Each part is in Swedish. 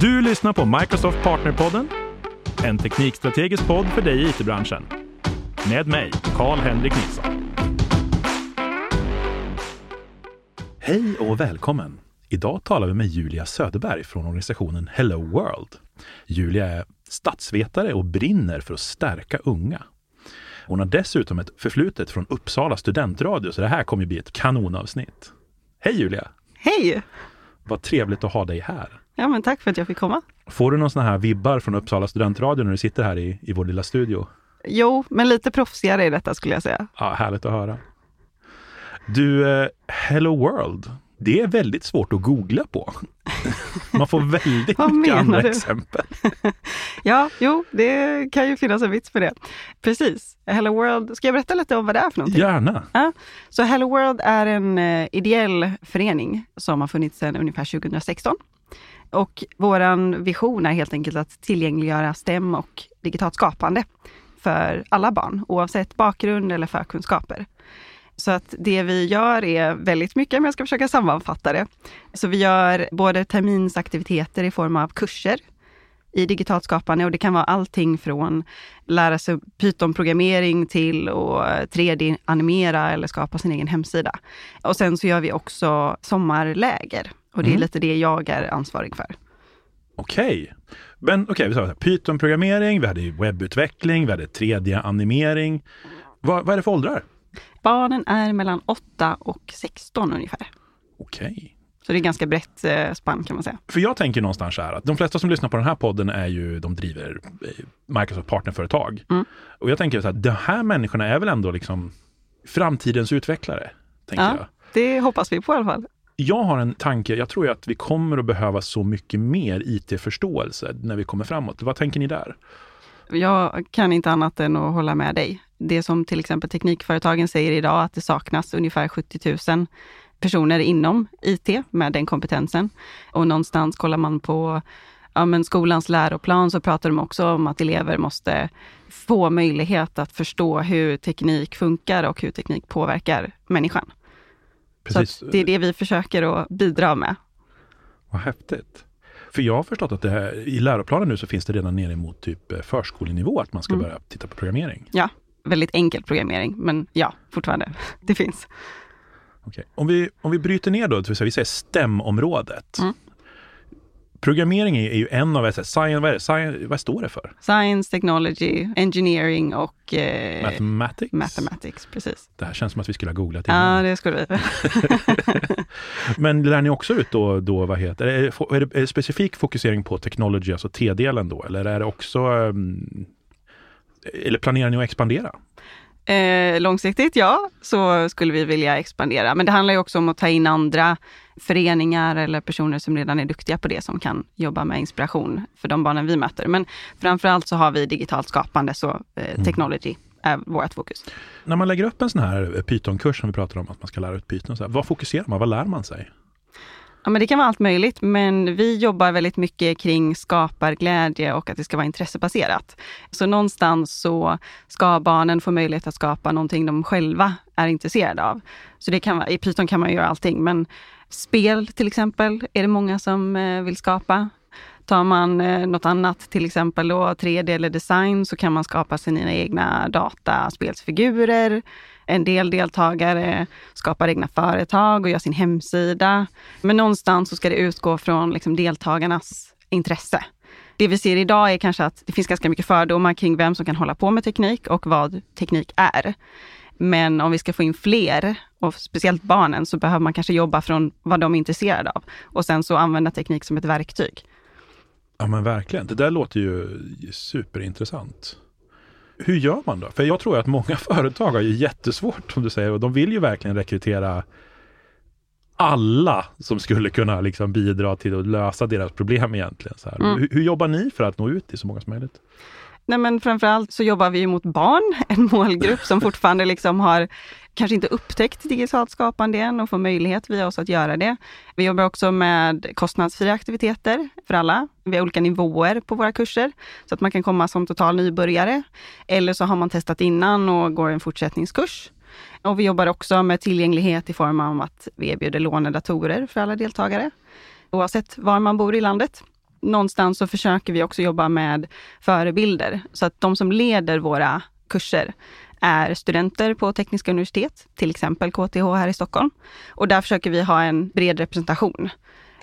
Du lyssnar på Microsoft Partnerpodden, en teknikstrategisk podd för dig i it-branschen. Med mig, Karl-Henrik Nilsson. Hej och välkommen! Idag talar vi med Julia Söderberg från organisationen Hello World. Julia är statsvetare och brinner för att stärka unga. Hon har dessutom ett förflutet från Uppsala studentradio, så det här kommer bli ett kanonavsnitt. Hej Julia! Hej! Vad trevligt att ha dig här. Ja, men tack för att jag fick komma. Får du någon sån här vibbar från Uppsala studentradio när du sitter här i, i vår lilla studio? Jo, men lite proffsigare i detta skulle jag säga. Ja, härligt att höra. Du, eh, Hello World, det är väldigt svårt att googla på. Man får väldigt mycket andra du? exempel. Ja, jo, det kan ju finnas en vits för det. Precis. Hello World, ska jag berätta lite om vad det är för någonting? Gärna. Så Hello World är en eh, ideell förening som har funnits sedan ungefär 2016. Och vår vision är helt enkelt att tillgängliggöra STEM och digitalt skapande för alla barn, oavsett bakgrund eller förkunskaper. Så att det vi gör är väldigt mycket, men jag ska försöka sammanfatta det. Så vi gör både terminsaktiviteter i form av kurser i digitalt skapande och det kan vara allting från lära sig Python-programmering till att 3D-animera eller skapa sin egen hemsida. Och sen så gör vi också sommarläger och det är Mm. lite det jag är ansvarig för. Okej. Men okej, vi sa så här, Python-programmering, vi hade webbutveckling, vi hade 3D-animering. Vad, vad är det för åldrar? Barnen är mellan 8 och 16 ungefär. Okej. Så det är ganska brett eh, spann kan man säga. För jag tänker någonstans så här att de flesta som lyssnar på den här podden är ju, de driver eh, Microsoft partnerföretag. Mm. Och jag tänker så här, de här människorna är väl ändå liksom framtidens utvecklare, tänker Ja. jag. Det hoppas vi på i alla fall. Jag har en tanke, jag tror ju att vi kommer att behöva så mycket mer IT-förståelse när vi kommer framåt. Vad tänker ni där? Jag kan inte annat än att hålla med dig. Det som till exempel teknikföretagen säger idag, att det saknas ungefär 70 000 personer inom IT med den kompetensen. Och någonstans kollar man på ja, men skolans läroplan så pratar de också om att elever måste få möjlighet att förstå hur teknik funkar och hur teknik påverkar människan. Precis. Så det är det vi försöker att bidra med. Vad häftigt. För jag har förstått att det här, i läroplanen nu så finns det redan nere mot typ eh, förskolenivå att man ska Mm. börja titta på programmering. Ja, väldigt enkel programmering, men ja, fortfarande. Det finns. Okej. Om, vi, om vi bryter ner då, vi säger STEM-området. Mm. Programmering är, ju en av, science, vad, är det? Science, vad står det för? Science, technology, engineering och eh, Mathematics? mathematics. Precis. Det här känns som att vi skulle ha googlat Ja, innan. det skulle vi. Men lär ni också ut då, då vad heter? Är det, är det, är det specifik fokusering på technology, alltså T-delen då? Eller är det också, ehm, eller planerar ni att expandera? Eh, långsiktigt, ja, så skulle vi vilja expandera. Men det handlar ju också om att ta in andra föreningar eller personer som redan är duktiga på det, som kan jobba med inspiration för de barnen vi möter. Men framför allt så har vi digitalt skapande, så eh, technology är vårt fokus. När man lägger upp en sån här Python-kurs som vi pratar om, att man ska lära ut Python, så här, vad fokuserar man? Vad lär man sig? Ja, men det kan vara allt möjligt, men vi jobbar väldigt mycket kring skaparglädje och att det ska vara intressebaserat. Så någonstans så ska barnen få möjlighet att skapa någonting de själva är intresserade av. Så det kan i Python kan man göra allting, men spel till exempel är det många som eh, vill skapa. Tar man eh, något annat, till exempel då 3D eller design, så kan man skapa sina egna dataspelsfigurer. En del deltagare skapar egna företag och gör sin hemsida. Men någonstans så ska det utgå från liksom deltagarnas intresse. Det vi ser idag är kanske att det finns ganska mycket fördomar kring vem som kan hålla på med teknik och vad teknik är. Men om vi ska få in fler, och speciellt barnen, så behöver man kanske jobba från vad de är intresserade av och sen så använda teknik som ett verktyg. Ja men verkligen, det där låter ju superintressant. Hur gör man då? För jag tror att många företag har ju jättesvårt, som du säger, och de vill ju verkligen rekrytera alla som skulle kunna liksom bidra till att lösa deras problem egentligen. Så. Mm. Hur, hur jobbar ni för att nå ut till så många som möjligt? Nej, men framförallt så jobbar vi mot barn, en målgrupp som fortfarande liksom har kanske inte upptäckt digitalt skapande än och får möjlighet via oss att göra det. Vi jobbar också med kostnadsfria aktiviteter för alla. Vi har olika nivåer på våra kurser, så att man kan komma som total nybörjare. Eller så har man testat innan och går en fortsättningskurs. Och vi jobbar också med tillgänglighet i form av att vi erbjuder lånedatorer för alla deltagare, oavsett var man bor i landet någonstans så försöker vi också jobba med förebilder. Så att de som leder våra kurser är studenter på tekniska universitet, till exempel KTH här i Stockholm. Och där försöker vi ha en bred representation.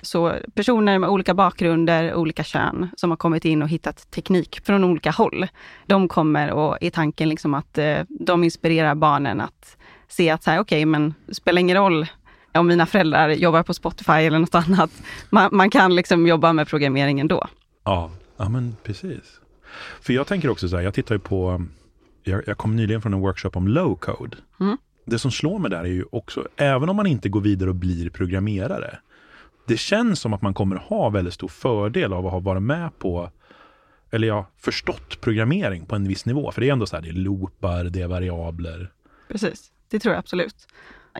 Så personer med olika bakgrunder, olika kön, som har kommit in och hittat teknik från olika håll. De kommer och är tanken liksom att eh, de inspirerar barnen att se att så här, okej, okay, men det spelar ingen roll om mina föräldrar jobbar på Spotify eller något annat. Man, man kan liksom jobba med programmering ändå. Ja, ja men precis. För jag tänker också så här, jag tittar ju på, jag, jag kom nyligen från en workshop om low code. Mm. Det som slår mig där är ju också, även om man inte går vidare och blir programmerare, det känns som att man kommer ha väldigt stor fördel av att ha varit med på eller ja, förstått programmering på en viss nivå. För det är ändå så här, det är loopar, det är variabler. Precis, det tror jag absolut.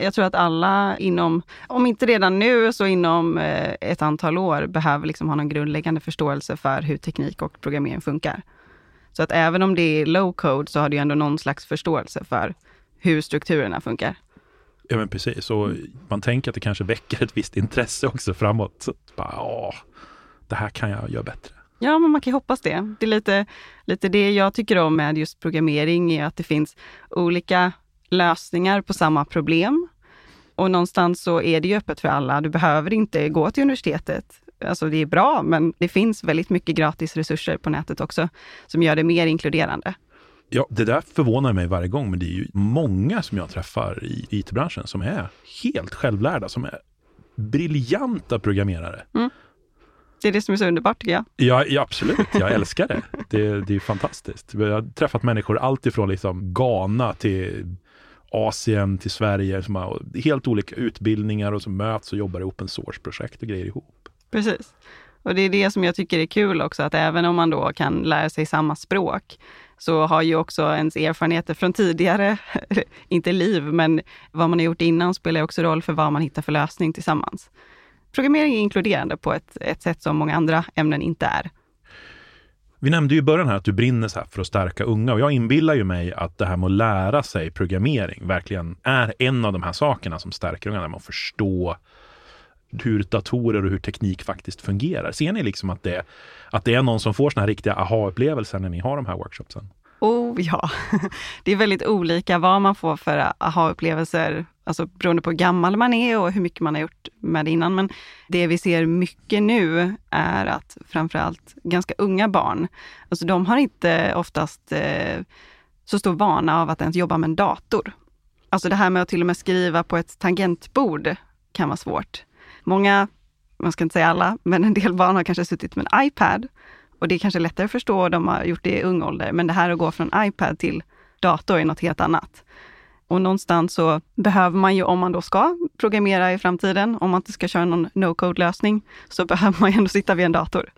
Jag tror att alla inom, om inte redan nu, så inom eh, ett antal år behöver liksom ha någon grundläggande förståelse för hur teknik och programmering funkar. Så att även om det är low code så har du ändå någon slags förståelse för hur strukturerna funkar. Ja men precis, och man tänker att det kanske väcker ett visst intresse också framåt. Så bara, ja, det här kan jag göra bättre. Ja, men man kan hoppas det. Det är lite, lite det jag tycker om med just programmering, är att det finns olika lösningar på samma problem. Och någonstans så är det ju öppet för alla. Du behöver inte gå till universitetet. Alltså det är bra, men det finns väldigt mycket gratis resurser på nätet också, som gör det mer inkluderande. Ja, det där förvånar mig varje gång, men det är ju många som jag träffar i IT-branschen som är helt självlärda, som är briljanta programmerare. Mm. Det är det som är så underbart tycker jag. Ja, ja absolut. Jag älskar det. det. Det är fantastiskt. Jag har träffat människor alltifrån liksom Ghana till Asien till Sverige som har helt olika utbildningar och som möts och jobbar i open source-projekt och grejer ihop. Precis. Och det är det som jag tycker är kul också, att även om man då kan lära sig samma språk, så har ju också ens erfarenheter från tidigare, inte liv, men vad man har gjort innan spelar också roll för vad man hittar för lösning tillsammans. Programmering är inkluderande på ett, ett sätt som många andra ämnen inte är. Vi nämnde ju i början här att du brinner så för att stärka unga och jag inbillar ju mig att det här med att lära sig programmering verkligen är en av de här sakerna som stärker unga, när man förstår hur datorer och hur teknik faktiskt fungerar. Ser ni liksom att det, att det är någon som får såna här riktiga aha-upplevelser när ni har de här workshopsen? Oh ja, det är väldigt olika vad man får för aha-upplevelser, alltså beroende på hur gammal man är och hur mycket man har gjort med det innan. Men det vi ser mycket nu är att framförallt ganska unga barn, alltså de har inte oftast eh, så stor vana av att ens jobba med en dator. Alltså det här med att till och med skriva på ett tangentbord kan vara svårt. Många, man ska inte säga alla, men en del barn har kanske suttit med en iPad och det är kanske lättare att förstå, de har gjort det i ung ålder, men det här att gå från iPad till dator är något helt annat. Och någonstans så behöver man ju, om man då ska programmera i framtiden, om man inte ska köra någon no-code-lösning, så behöver man ju ändå sitta vid en dator.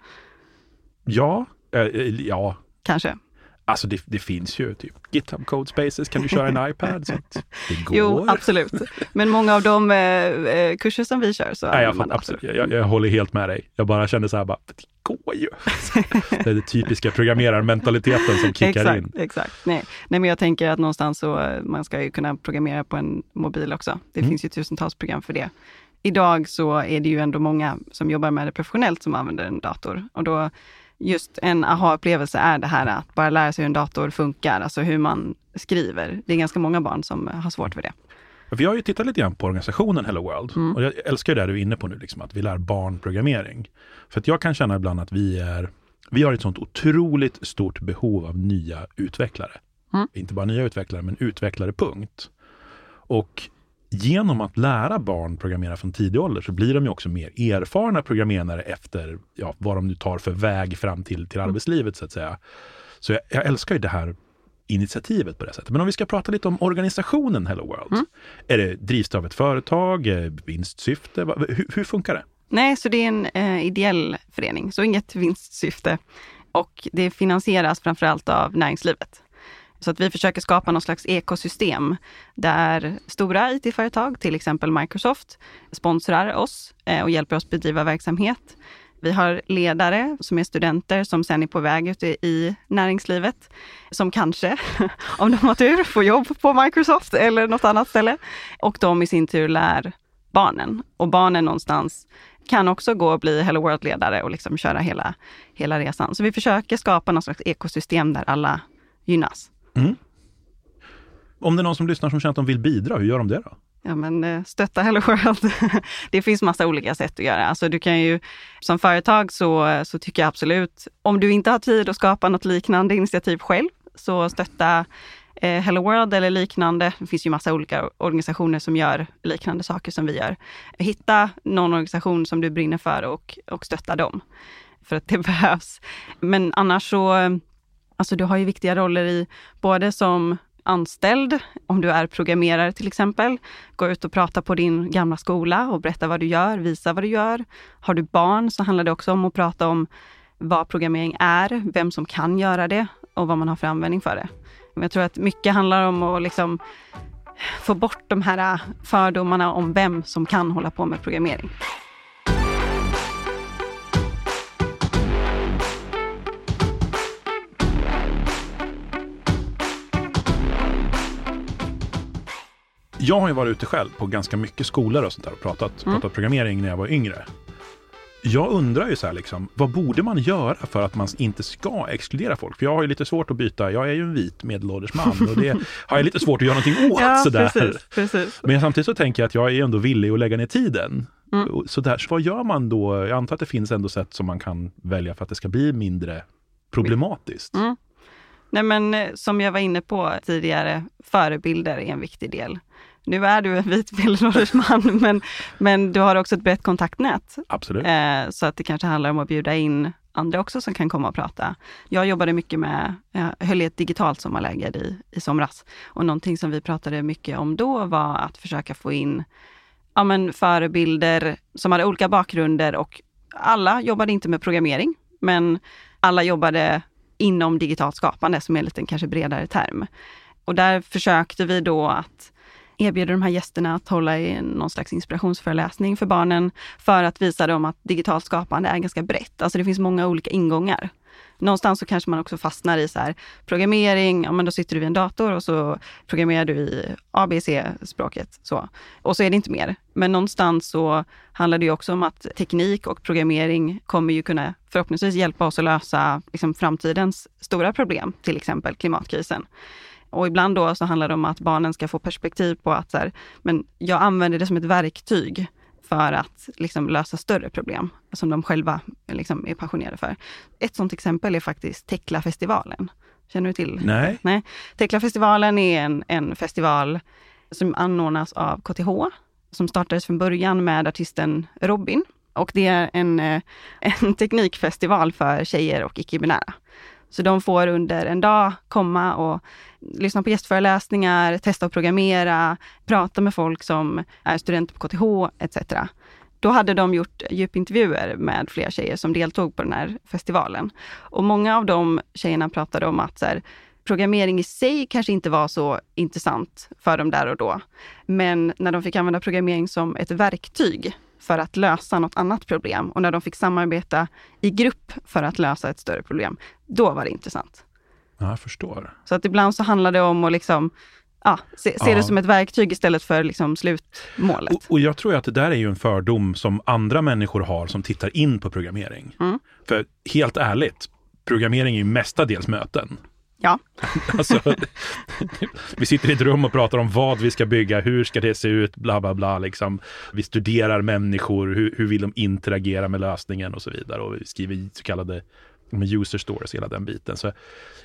Ja, äh, ja. Kanske. Alltså det, det, finns ju typ GitHub Code Spaces kan du köra en iPad. Så det går. Jo, absolut. Men många av de eh, eh kurser som vi kör så Nej, jag, man absolut. Jag, jag, håller helt med dig. Jag bara kände så här, bara, det går ju. det är den typiska programmerarmentaliteten som kickar exakt, in. Exakt. Nej. Nej, men jag tänker att någonstans så eh, man ska ju kunna programmera på en mobil också. Det mm. finns ju tusentals program för det. Idag så är det ju ändå många som jobbar med det professionellt som använder en dator och då just en aha-upplevelse är det här att bara lära sig hur en dator funkar, alltså hur man skriver. Det är ganska många barn som har svårt för det. Vi har ju tittat lite grann på organisationen Hello World mm. och jag älskar det du är inne på nu, liksom, att vi lär barn programmering. För att jag kan känna ibland att vi är, vi har ett sånt otroligt stort behov av nya utvecklare. Mm. Inte bara nya utvecklare, men utvecklare punkt. Och genom att lära barn programmera från tidig ålder så blir de ju också mer erfarna programmerare efter ja, vad de nu tar för väg fram till, till mm. arbetslivet så att säga. Så jag, jag, älskar ju det här initiativet på det sättet. Men om vi ska prata lite om organisationen Hello World. Mm. Är det drivs av ett företag, vinstsyfte? Hur, hur, funkar det? Nej, så det är en eh, ideell förening, så inget vinstsyfte. Och det finansieras framförallt av näringslivet. Så att vi försöker skapa någon slags ekosystem där stora IT-företag, till exempel Microsoft, sponsrar oss eh, och hjälper oss bedriva verksamhet. Vi har ledare som är studenter som sen är på väg ut i näringslivet, som kanske, om de har tur, får jobb på Microsoft eller något annat ställe. Och de i sin tur lär barnen. Och barnen någonstans kan också gå och bli Hello World-ledare och liksom köra hela, hela resan. Så vi försöker skapa något slags ekosystem där alla gynnas. Mm. Om det är någon som lyssnar som känner att de vill bidra, hur gör de det då? Ja, men eh, stötta Hello World. det finns massa olika sätt att göra. Alltså du kan ju, som företag så, så tycker jag absolut, om du inte har tid att skapa något liknande initiativ själv, så stötta eh, Hello World eller liknande. Det finns ju massa olika organisationer som gör liknande saker som vi gör. Hitta någon organisation som du brinner för och, och stötta dem. För att det behövs. Men annars så, alltså du har ju viktiga roller i både som anställd, om du är programmerare till exempel, gå ut och prata på din gamla skola och berätta vad du gör, visa vad du gör. Har du barn så handlar det också om att prata om vad programmering är, vem som kan göra det och vad man har för användning för det. Jag tror att mycket handlar om att liksom få bort de här fördomarna om vem som kan hålla på med programmering. Jag har ju varit ute själv på ganska mycket skolor och sånt där och pratat, mm. pratat programmering när jag var yngre. Jag undrar ju så här liksom, vad borde man göra för att man inte ska exkludera folk? För jag har ju lite svårt att byta, jag är ju en vit medelålders man och det har jag lite svårt att göra någonting åt ja, sådär. Precis, precis. Men samtidigt så tänker jag att jag är ändå villig att lägga ner tiden. Mm. Så, där, så vad gör man då? Jag antar att det finns ändå sätt som man kan välja för att det ska bli mindre problematiskt. Mm. Nej men eh, som jag var inne på tidigare, förebilder är en viktig del. Nu är du en vit medelålders man, men, men du har också ett brett kontaktnät. Absolut. Eh, så att det kanske handlar om att bjuda in andra också som kan komma och prata. Jag jobbade mycket med, jag höll i ett digitalt sommarläger i, i somras. Och någonting som vi pratade mycket om då var att försöka få in ja, men förebilder som hade olika bakgrunder och alla jobbade inte med programmering, men alla jobbade inom digitalt skapande som är en lite kanske bredare term. Och där försökte vi då att erbjuder de här gästerna att hålla i någon slags inspirationsföreläsning för barnen för att visa dem att digitalt skapande är ganska brett. Alltså det finns många olika ingångar. Någonstans så kanske man också fastnar i så här, programmering, ja men då sitter du vid en dator och så programmerar du i ABC-språket. Så. Och så är det inte mer. Men någonstans så handlar det ju också om att teknik och programmering kommer ju kunna förhoppningsvis hjälpa oss att lösa liksom, framtidens stora problem, till exempel klimatkrisen. Och ibland då så handlar det om att barnen ska få perspektiv på att så här, men jag använder det som ett verktyg för att liksom lösa större problem som de själva liksom är passionerade för. Ett sådant exempel är faktiskt Teklafestivalen. Känner du till? Nej. Nej. Teklafestivalen är en, en festival som anordnas av KTH, som startades från början med artisten Robin. Och det är en, eh, en teknikfestival för tjejer och icke-binära. Så de får under en dag komma och lyssna på gästföreläsningar, testa att programmera, prata med folk som är studenter på KTH etc. Då hade de gjort djupintervjuer med flera tjejer som deltog på den här festivalen. Och många av de tjejerna pratade om att så här, programmering i sig kanske inte var så intressant för dem där och då. Men när de fick använda programmering som ett verktyg för att lösa något annat problem och när de fick samarbeta i grupp för att lösa ett större problem, då var det intressant. Ja, jag förstår. Så att ibland så handlar det om att liksom, ja, se, se ja. det som ett verktyg istället för liksom slutmålet. Och, och, jag tror att det där är ju en fördom som andra människor har som tittar in på programmering. Mm. För helt ärligt, programmering är ju mestadels möten. Ja. alltså, vi sitter i ett rum och pratar om vad vi ska bygga, hur ska det se ut, bla bla bla. Liksom. Vi studerar människor, hur, hur vill de interagera med lösningen och så vidare. Och vi skriver så kallade user stories, hela den biten. Så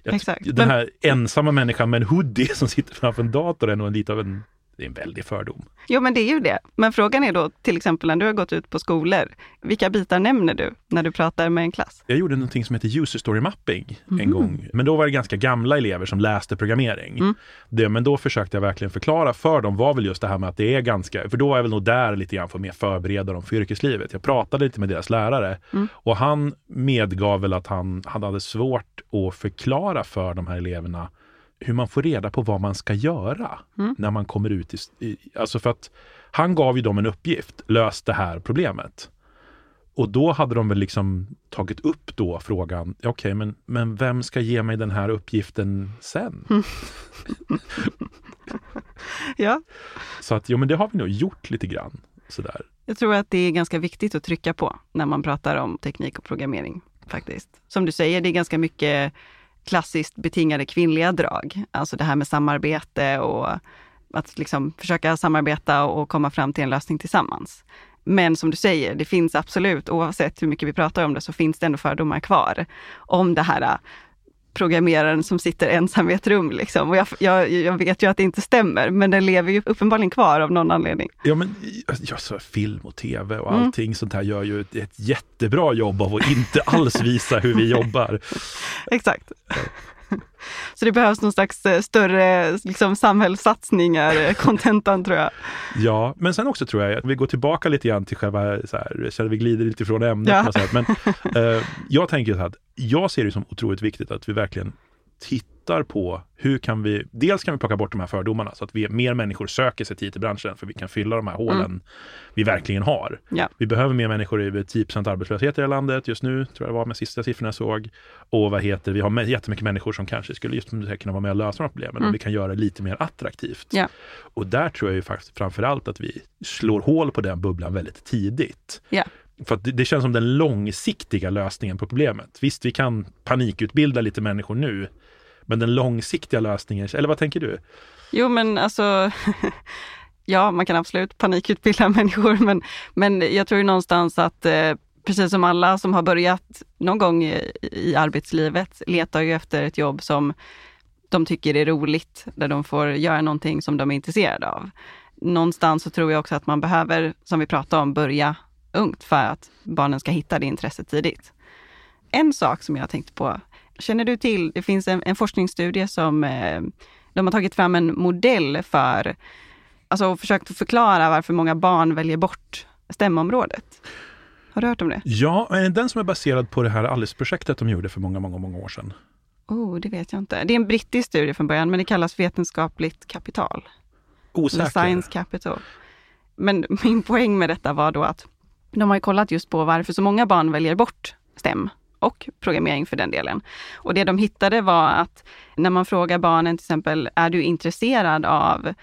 jag. Den här ensamma människan med en hoodie som sitter framför en dator är nog lite av en det är en väldig fördom. Jo, men det är ju det. Men frågan är då till exempel när du har gått ut på skolor, vilka bitar nämner du när du pratar med en klass? Jag gjorde någonting som heter user story mapping en mm. gång. Men då var det ganska gamla elever som läste programmering. Mm. Det, men då försökte jag verkligen förklara för dem var väl just det här med att det är ganska, för då var jag väl nog där lite grann för att mer förbereda dem för yrkeslivet. Jag pratade lite med deras lärare mm. och han medgav väl att han, han hade svårt att förklara för de här eleverna hur man får reda på vad man ska göra mm. när man kommer ut i, i... Alltså för att han gav ju dem en uppgift, lös det här problemet. Och då hade de väl liksom tagit upp då frågan, okej okay, men, men vem ska ge mig den här uppgiften sen? Mm. ja. Så att, jo men det har vi nog gjort lite grann. Sådär. Jag tror att det är ganska viktigt att trycka på när man pratar om teknik och programmering faktiskt. Som du säger, det är ganska mycket klassiskt betingade kvinnliga drag. Alltså det här med samarbete och att liksom försöka samarbeta och komma fram till en lösning tillsammans. Men som du säger, det finns absolut, oavsett hur mycket vi pratar om det, så finns det ändå fördomar kvar om det här programmeraren som sitter ensam i ett rum. Liksom. Och jag, jag, jag, vet ju att det inte stämmer, men den lever ju uppenbarligen kvar av någon anledning. Ja, men ja, så film och tv och mm. allting mm. sånt här gör ju ett, ett jättebra jobb av att inte alls visa hur vi jobbar. Exakt. Så det behövs någon slags eh, större liksom, samhällssatsningar, eh, kontentan tror jag. Ja, men sen också tror jag att vi går tillbaka lite grann till själva, så här, känner vi glider lite ifrån ämnet ja. sätt. Men eh, jag tänker så här att jag ser det som otroligt viktigt att vi verkligen tittar på hur kan vi, dels kan vi plocka bort de här fördomarna så att vi, mer människor söker sig till branschen för vi kan fylla de här hålen mm. vi verkligen har. Ja. Vi behöver mer människor, över 10 arbetslöshet i det här landet just nu, tror jag det var med sista siffrorna jag såg. Och vad heter vi har jättemycket människor som kanske skulle just kunna vara med och lösa de här problemen mm. och vi kan göra det lite mer attraktivt. Ja. Och där tror jag ju faktiskt framförallt att vi slår hål på den bubblan väldigt tidigt. Ja. För det, det, känns som den långsiktiga lösningen på problemet. Visst, vi kan panikutbilda lite människor nu, men den långsiktiga lösningen, eller vad tänker du? Jo, men alltså Ja, man kan absolut panikutbilda människor, men, men jag tror ju någonstans att eh, precis som alla som har börjat någon gång i, i arbetslivet letar ju efter ett jobb som de tycker är roligt, där de får göra någonting som de är intresserade av. Någonstans så tror jag också att man behöver, som vi pratade om, börja ungt för att barnen ska hitta det intresset tidigt. En sak som jag tänkte på, känner du till, det finns en, en forskningsstudie som eh, de har tagit fram en modell för, alltså försökt förklara varför många barn väljer bort stämområdet. Har du hört om det? Ja, den som är baserad på det här Alice-projektet de gjorde för många, många, många år sedan. Oh, det vet jag inte. Det är en brittisk studie från början, men det kallas vetenskapligt kapital. Osäker. Science capital. Men min poäng med detta var då att de har kollat just på varför så många barn väljer bort STEM och programmering för den delen. Och det de hittade var att när man frågar barnen till exempel, är du intresserad av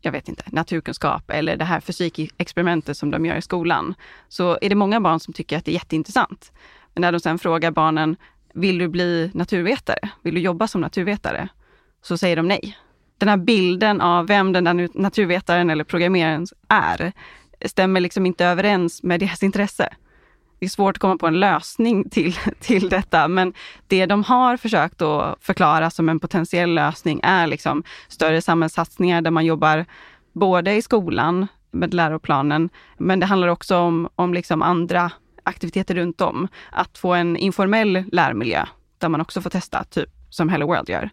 jag vet inte, naturkunskap eller det här fysikexperimentet som de gör i skolan, så är det många barn som tycker att det är jätteintressant. Men när de sen frågar barnen, vill du bli naturvetare? Vill du jobba som naturvetare? Så säger de nej. Den här bilden av vem den där naturvetaren eller programmeraren är, stämmer liksom inte överens med deras intresse. Det är svårt att komma på en lösning till, till detta, men det de har försökt att förklara som en potentiell lösning är liksom större samhällssatsningar där man jobbar både i skolan med läroplanen, men det handlar också om, om liksom andra aktiviteter runt om. Att få en informell lärmiljö där man också får testa, typ som Hello World gör.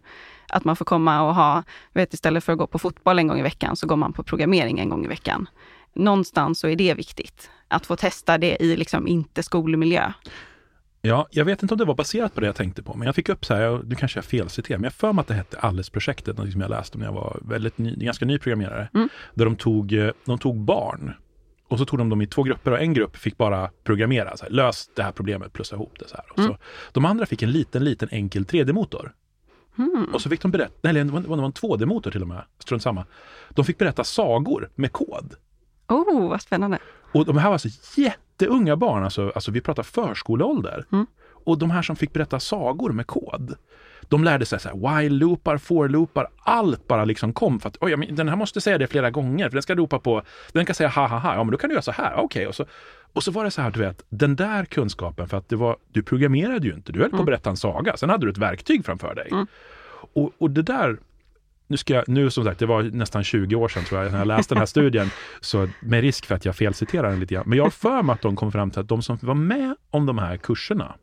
Att man får komma och ha, vet istället för att gå på fotboll en gång i veckan så går man på programmering en gång i veckan någonstans så är det viktigt. Att få testa det i liksom inte skolmiljö. Ja, jag vet inte om det var baserat på det jag tänkte på, men jag fick upp så här, nu kanske jag felciterar, men jag för mig att det hette Alice-projektet, något som jag läste om när jag var väldigt ny, ganska ny programmerare. Mm. Där de tog, eh, de tog barn och så tog de dem i två grupper och en grupp fick bara programmera, så här, lös det här problemet, plussa ihop det. Så här. Och mm. så, de andra fick en liten, liten enkel 3D-motor. Mm. Och så fick de berätta, eller det var en 2D-motor till och med, strunt samma. De fick berätta sagor med kod. Oh, vad spännande. Och de här var alltså jätteunga barn, alltså, alltså vi pratar förskoleålder. Mm. Och de här som fick berätta sagor med kod, de lärde sig så här, while-loopar, for-loopar, allt bara liksom kom för att oj, den här måste säga det flera gånger, för den ska ropa på, den kan säga ha ha ha, ja men då kan du göra så här, okej. Okay. Och, så, och så var det så här, du vet, den där kunskapen, för att det var, du programmerade ju inte, du höll på att mm. berätta en saga, sen hade du ett verktyg framför dig. Mm. Och, och det där nu, ska jag, nu som sagt, det var nästan 20 år sedan tror jag, när jag läste den här studien, så med risk för att jag felciterar den lite grann. Men jag har för mig att de kom fram till att de som var med om de här kurserna,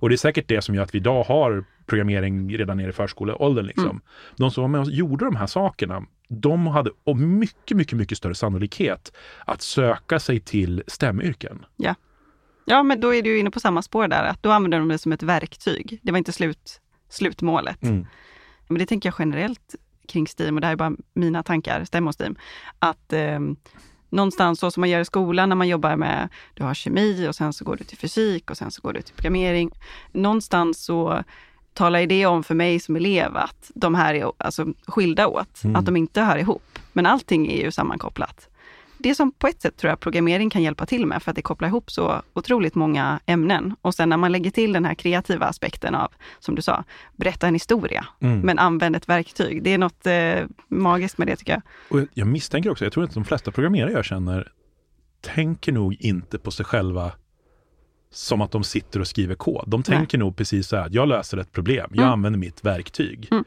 och det är säkert det som gör att vi idag har programmering redan nere i förskoleåldern. Liksom. Mm. De som var med och gjorde de här sakerna, de hade mycket, mycket, mycket större sannolikhet att söka sig till stämyrken. Ja. ja, men då är du inne på samma spår där, att då använder de det som ett verktyg. Det var inte slut, slutmålet. Mm. Men det tänker jag generellt kring STEAM, och det här är bara mina tankar, stämmer STEAM, att eh, någonstans så som man gör i skolan när man jobbar med, du har kemi och sen så går du till fysik och sen så går du till programmering. Någonstans så talar det om för mig som elev att de här är alltså, skilda åt, mm. att de inte hör ihop. Men allting är ju sammankopplat. Det som på ett sätt tror jag programmering kan hjälpa till med, för att det kopplar ihop så otroligt många ämnen. Och sen när man lägger till den här kreativa aspekten av, som du sa, berätta en historia, mm. men använd ett verktyg. Det är något eh, magiskt med det tycker jag. Och jag misstänker också, jag tror att de flesta programmerare jag känner tänker nog inte på sig själva som att de sitter och skriver kod. De tänker Nej. nog precis så här, jag löser ett problem, jag mm. använder mitt verktyg. Mm.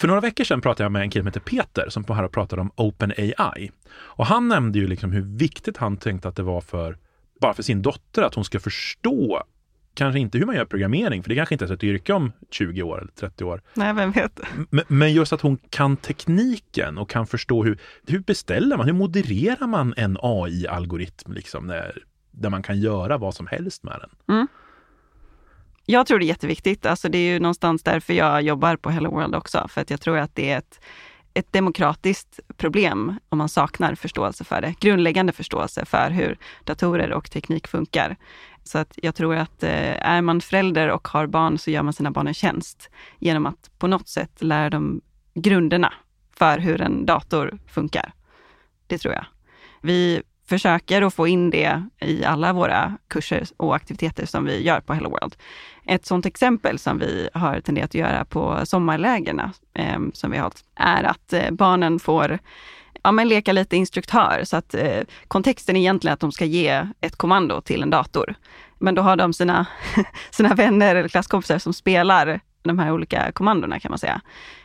För några veckor sedan pratade jag med en kille som heter Peter som här och pratade om OpenAI. Och han nämnde ju liksom hur viktigt han tänkte att det var för, bara för sin dotter, att hon ska förstå kanske inte hur man gör programmering, för det kanske inte är ett yrke om 20 år eller 30 år. Nej, vem vet. Men just att hon kan tekniken och kan förstå hur, hur beställer man, hur modererar man en AI-algoritm liksom, när, där man kan göra vad som helst med den. Mm. Jag tror det är jätteviktigt. Alltså det är ju någonstans därför jag jobbar på Hello World också. För att jag tror att det är ett, ett demokratiskt problem om man saknar förståelse för det. Grundläggande förståelse för hur datorer och teknik funkar. Så att jag tror att eh, är man förälder och har barn så gör man sina barn en tjänst genom att på något sätt lära dem grunderna för hur en dator funkar. Det tror jag. Vi försöker att få in det i alla våra kurser och aktiviteter som vi gör på Hello World. Ett sådant exempel som vi har tenderat att göra på sommarlägerna eh, som vi har haft, är att eh, barnen får ja, men leka lite instruktör. Så att eh, kontexten är egentligen att de ska ge ett kommando till en dator. Men då har de sina, sina vänner eller klasskompisar som spelar de här olika kommandona kan man säga.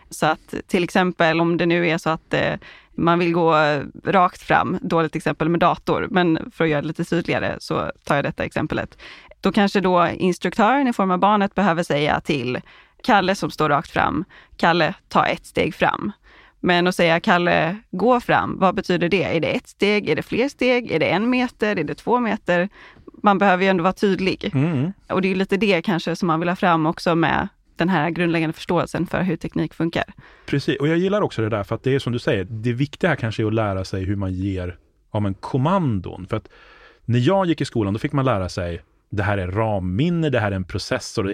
Så att till exempel om det nu är så att eh, man vill gå rakt fram, dåligt exempel med dator, men för att göra det lite tydligare så tar jag detta exemplet. Då kanske då instruktören i form av barnet behöver säga till Kalle som står rakt fram, Kalle, ta ett steg fram. Men att säga Kalle, gå fram, vad betyder det? Är det ett steg? Är det fler steg? Är det en meter? Är det två meter? Man behöver ju ändå vara tydlig. Mm. Och det är lite det kanske som man vill ha fram också med den här grundläggande förståelsen för hur teknik funkar. Precis, och jag gillar också det där för att det är som du säger, det viktiga här kanske är att lära sig hur man ger ja, kommandon. För att när jag gick i skolan då fick man lära sig det här är ramminne, det här är en processor.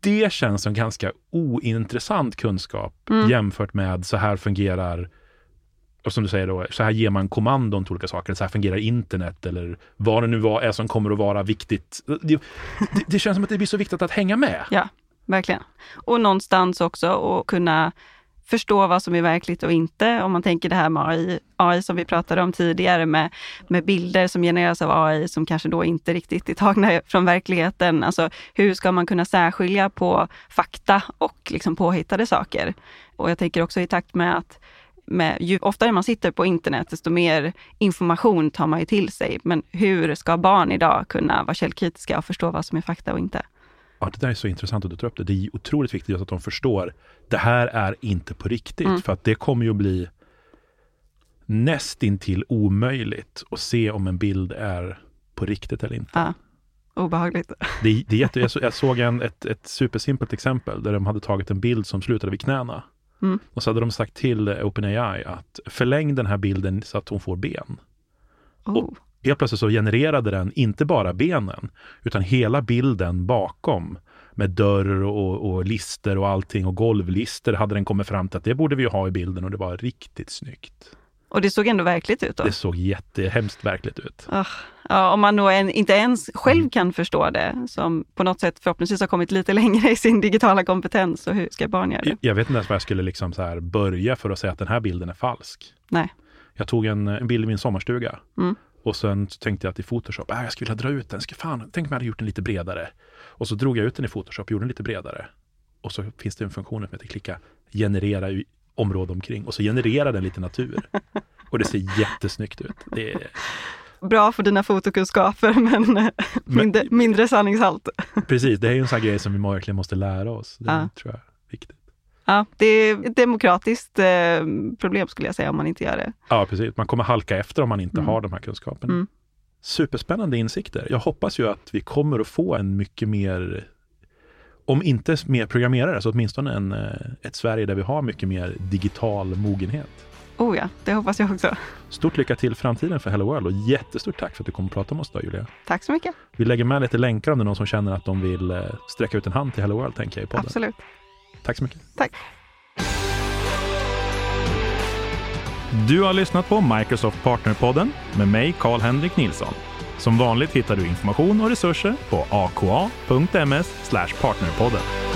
Det känns som ganska ointressant kunskap mm. jämfört med så här fungerar och som du säger då, så här ger man kommandon till olika saker. Så här fungerar internet eller vad det nu är som kommer att vara viktigt. Det, det, det känns som att det blir så viktigt att hänga med. Ja, verkligen. Och någonstans också att kunna förstå vad som är verkligt och inte. Om man tänker det här med AI, AI som vi pratade om tidigare med, med bilder som genereras av AI som kanske då inte riktigt är tagna från verkligheten. Alltså hur ska man kunna särskilja på fakta och liksom påhittade saker? Och jag tänker också i takt med att med, ju oftare man sitter på internet, desto mer information tar man ju till sig. Men hur ska barn idag kunna vara källkritiska och förstå vad som är fakta och inte? Ja, det där är så intressant att du tar upp det. Det är otroligt viktigt att de förstår. Det här är inte på riktigt. Mm. För att det kommer ju att bli nästintill omöjligt att se om en bild är på riktigt eller inte. Ja, obehagligt. Det, det är jätte, jag, så, jag såg en, ett, ett supersimpelt exempel där de hade tagit en bild som slutade vid knäna. Mm. Och så hade de sagt till OpenAI att förläng den här bilden så att hon får ben. Oh. Och helt plötsligt så genererade den inte bara benen, utan hela bilden bakom med dörr och, och lister och allting och golvlister hade den kommit fram till att det borde vi ha i bilden och det var riktigt snyggt. Och det såg ändå verkligt ut då? Det såg jättehemskt verkligt ut. Oh, ja, om man då en, inte ens själv mm. kan förstå det, som på något sätt förhoppningsvis har kommit lite längre i sin digitala kompetens, så hur ska barn göra det? Jag vet inte ens var jag skulle liksom så här börja för att säga att den här bilden är falsk. Nej. Jag tog en, en bild i min sommarstuga mm. Och sen tänkte jag att i Photoshop, äh, jag skulle vilja dra ut den. Ska fan, tänk om jag hade gjort den lite bredare. Och så drog jag ut den i Photoshop, gjorde den lite bredare. Och så finns det en funktion som heter klicka generera i område omkring och så genererar den lite natur. Och det ser jättesnyggt ut. Det är... Bra för dina fotokunskaper men, men mindre, mindre sanningshalt. Precis, det är ju en sån grej som vi verkligen måste lära oss. Det ja. tror jag. Ja, det är ett demokratiskt eh, problem skulle jag säga om man inte gör det. Ja, precis. Man kommer halka efter om man inte mm. har de här kunskaperna. Mm. Superspännande insikter. Jag hoppas ju att vi kommer att få en mycket mer, om inte mer programmerare, så åtminstone en, eh, ett Sverige där vi har mycket mer digital mogenhet. Oh ja, det hoppas jag också. Stort lycka till framtiden för Hello World och jättestort tack för att du kom och pratade med oss idag Julia. Tack så mycket. Vi lägger med lite länkar om det är någon som känner att de vill eh, sträcka ut en hand till Hello World, tänker jag i podden. Absolut. Tack så mycket. Tack. Du har lyssnat på Microsoft Partnerpodden med mig, Karl-Henrik Nilsson. Som vanligt hittar du information och resurser på aka.ms partnerpodden.